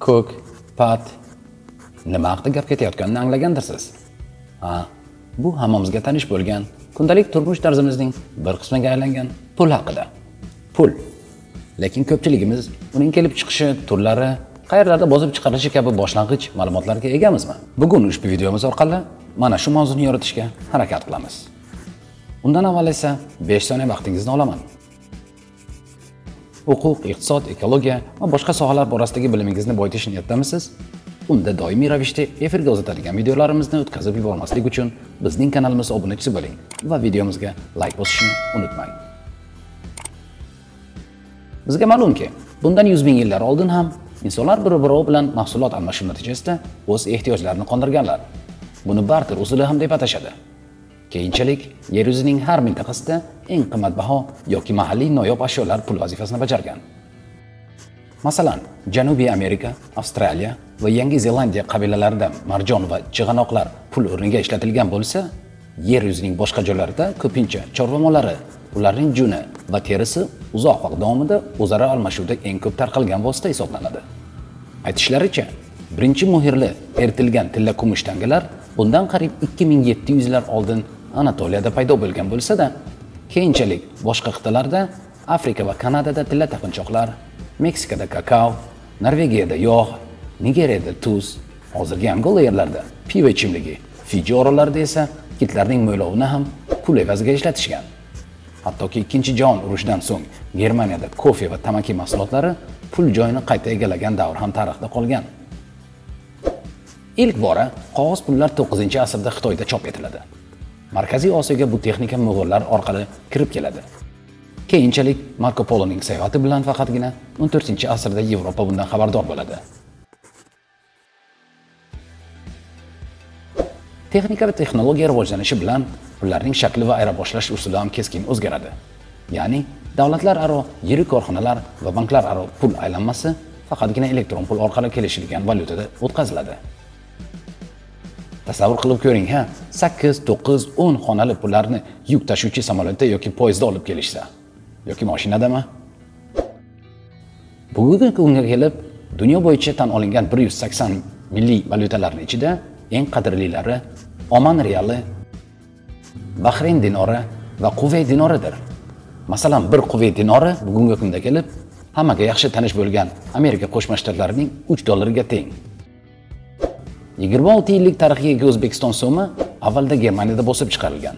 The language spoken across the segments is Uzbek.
ko'k pat nima haqida gap ketayotganini anglagandirsiz? Ha bu hammamizga tanish bo'lgan kundalik turmush tarzimizning bir qismiga aylangan pul haqida. Pul. Lekin ko'pchiligimiz uning kelib chiqishi turlari qayerlarda bosib chiqarilishi kabi boshlang'ich ma'lumotlarga egamizmi? Bugun ushbu videomiz orqali mana shu mavzuni yoritishga harakat qilamiz. Undan avval esa 5 soniya vaqtingizni olaman. Huquq iqtisod ekologiya va boshqa sohalar borasidagi bilimingizni boyitish niyatdamisiz unda doimiy ravishda efirga uzatadigan videolarimizni o'tkazib yubormaslik uchun bizning kanalimiz obunachisi bo'ling va videomizga layk bosishni unutmang. Bizga ma'lumki bundan 100 ming yillar oldin ham insonlar bir biri bilan mahsulot almashuv natijasida o'z ehtiyojlarini qondirganlar. Buni barter usuli ham deb atashadi. Keyinchalik yer yuzining har mintaqasida eng qimmatbaho yoki mahalliy noyob ashyolar pul vazifasini bajargan. Masalan janubiy amerika avstraliya va yangi zelandiya qabilalarida marjon va chig'anoqlar pul o'rniga ishlatilgan bo'lsa yer yuzining boshqa joylarida ko'pincha chorva mollari ularning juni va terisi uzoq vaqt davomida o'zaro almashuvda eng ko'p tarqalgan vosita hisoblanadi. Aytishlaricha birinchi muhrli eritilgan tilla kumush tangalar bundan qariyb 2700 yillar oldin anatoliyada paydo bo'lgan bo'lsa-da keyinchalik boshqa qit'alarda afrika va kanadada tilla taqinchoqlar meksikada kakao norvegiyada yog' nigeriyada tuz hozirgi angola yerlarida pivo ichimligi fiji orollarida esa kitlarning mo'ylovini ham pul evaziga ishlatishgan. Hattoki ikkinchi jahon urushidan so'ng germaniyada kofe va tamaki mahsulotlari pul joyini qayta egallagan davr ham tarixda qolgan. Ilk bora qog'oz pullar 9 asrda xitoyda chop etiladi. Markaziy osiyoga bu texnika mo'g'ullar orqali kirib keladi. Keyinchalik marko poloning sayohati bilan faqatgina 14 asrda yevropa bundan xabardor bo'ladi. Texnika va texnologiya rivojlanishi bilan ularning shakli va ayirboshlash usuli ham keskin o'zgaradi. Ya'ni davlatlar aro yirik korxonalar va banklar aro pul aylanmasi faqatgina elektron pul orqali kelishilgan valyutada o'tkaziladi. Tasavvur qilib ko'ring ha 8 9 10 xonali pullarni yuk tashuvchi samolyotda yoki poyezdda olib kelishsa yoki mashinadami bugungi kunga kelib dunyo bo'yicha tan olingan 180 milliy valyutalarni ichida eng qadrlilari Oman reali, bahrayn dinori va quvey dinoridir. Masalan, bir quvey dinori bugungi kunda kelib hammaga yaxshi tanish bo'lgan Amerika Qo'shma Shtatlarining 3 dollariga teng. 26 yillik tarixga ega O'zbekiston so'mi avvalda Germaniyada bosib chiqarilgan.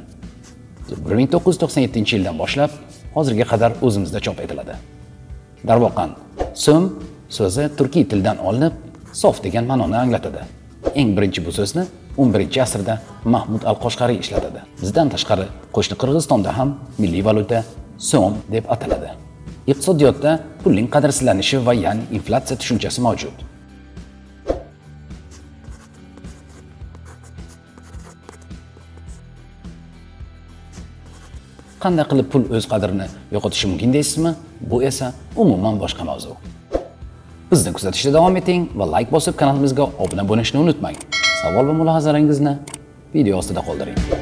1997 yildan boshlab hozirga qadar o'zimizda chop etiladi. darvoqa so'm so'zi turkiy tildan olinib, sof degan ma'noni anglatadi. Eng birinchi bu so'zni 11 asrda Mahmud al-Qoshqariy ishlatadi. Bizdan tashqari qo'shni Qirg'izistonda ham milliy valyuta so'm deb ataladi. Iqtisodiyotda pulning qadrsizlanishi va ya'ni inflyatsiya tushunchasi mavjud. Qanday qilib pul o'z qadrini yo'qotishi mumkin deysizmi? Bu esa umuman boshqa mavzu. Bizni kuzatishda davom eting va layk bosib kanalimizga obuna bo'lishni unutmang. Savol va mulohazalaringizni video ostida qoldiring.